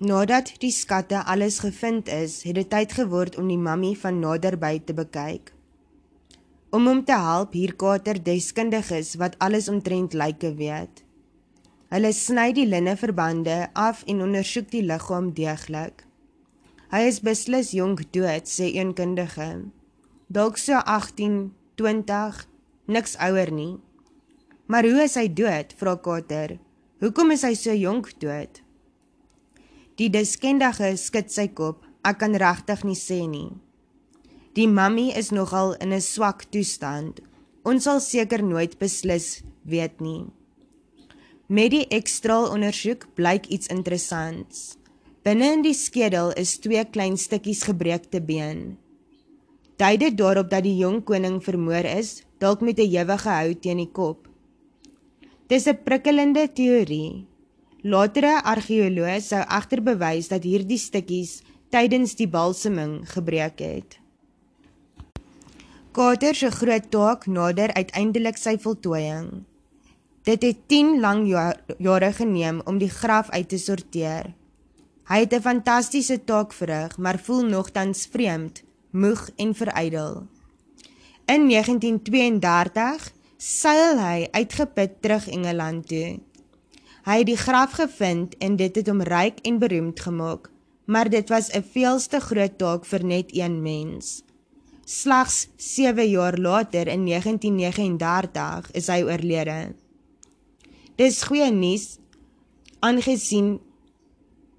Nadat die skatte alles gevind is, het dit tyd geword om die mammie van naderby te bekyk. Om hom te help hier Kater deskundiges wat alles omtrent lyke weet. Hulle sny die linneverbande af en ondersoek die liggaam deeglik. Hy is beslis jonk dood, sê een kundige. Dalk so 18, 20, niks ouer nie. Maar hoe is hy dood? vra Kater. Hoekom is hy so jonk dood? Die deskundige skud sy kop. Ek kan regtig nie sê nie. Die mammie is nogal in 'n swak toestand. Ons sal seker nooit beslis weet nie. Met die ekstraal ondersoek blyk iets interessants. Binne in die skedel is twee klein stukkies gebreekte been. Dui dit daarop dat die jong koning vermoor is, dalk met 'n ewige hout teen die kop. Dis 'n prikkelende teorie, Latere argeoloë sou egter bewys dat hierdie stukkies tydens die balseming gebreek het. Kater se groot taak nader uiteindelik sy voltooiing. Dit het 10 lang jare geneem om die graf uit te sorteer. Hy het 'n fantastiese taak verrig, maar voel nogtans vreemd, moeg en verydel. In 1932 seil hy uitgeput terug Engeland toe. Hy het die graf gevind en dit het hom ryk en beroemd gemaak, maar dit was 'n veelste groot taak vir net een mens. Slegs 7 jaar later in 1939 is hy oorlede. Dis goeie nuus aangesien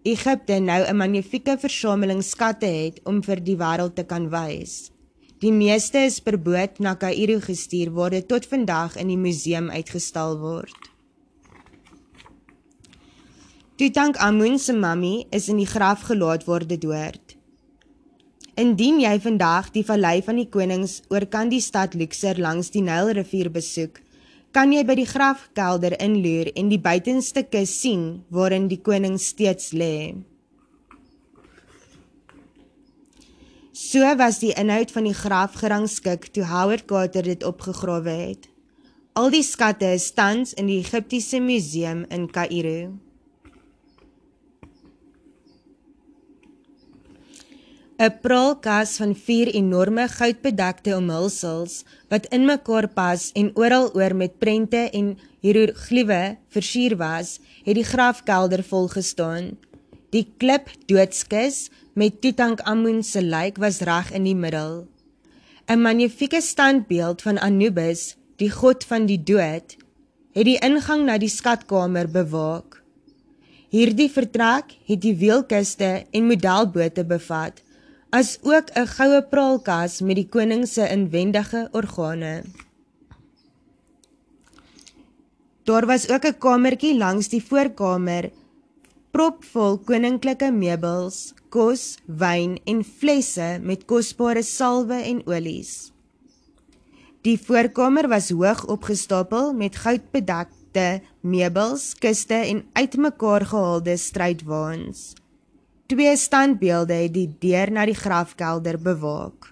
Egipte nou 'n magnifieke versameling skatte het om vir die wêreld te kan wys. Die meeste is per boot na Kaïro gestuur waar dit tot vandag in die museum uitgestal word. Tutankhamun se mummy is in die graf gelaat waar dit hoort. Indien jy vandag die vallei van die konings oor kan die stad Luxor langs die Nylrivier besoek, kan jy by die grafkelder inloer en die buitenste kus sien waarin die koning steeds lê. So was die inhoud van die graf gerangskik toe Howard Carter dit opgegrawe het. Al die skatte is tans in die Egiptiese museum in Kaïro. 'n praalkas van vier enorme goudbedekte omhulsels wat in mekaar pas en oral oor met prente en hieroglife versier was, het die grafkelder vol gestaan. Die klip doodskus met Tutankhamun se lijk was reg in die middel. 'n Magnifieke standbeeld van Anubis, die god van die dood, het die ingang na die skatkamer bewaak. Hierdie vertrek het die weelkuste en modelbote bevat as ook 'n goue praalkas met die koning se inwendige organe. Daar was ook 'n kamertjie langs die voorkamer propvol koninklike meubels, kos, wyn en flesse met kosbare salwe en olies. Die voorkamer was hoog opgestapel met goudbedekte meubels, kuste en uitmekaar gehaalde strydwaans. Twee standbeelde het die deur na die grafkelder bewaak.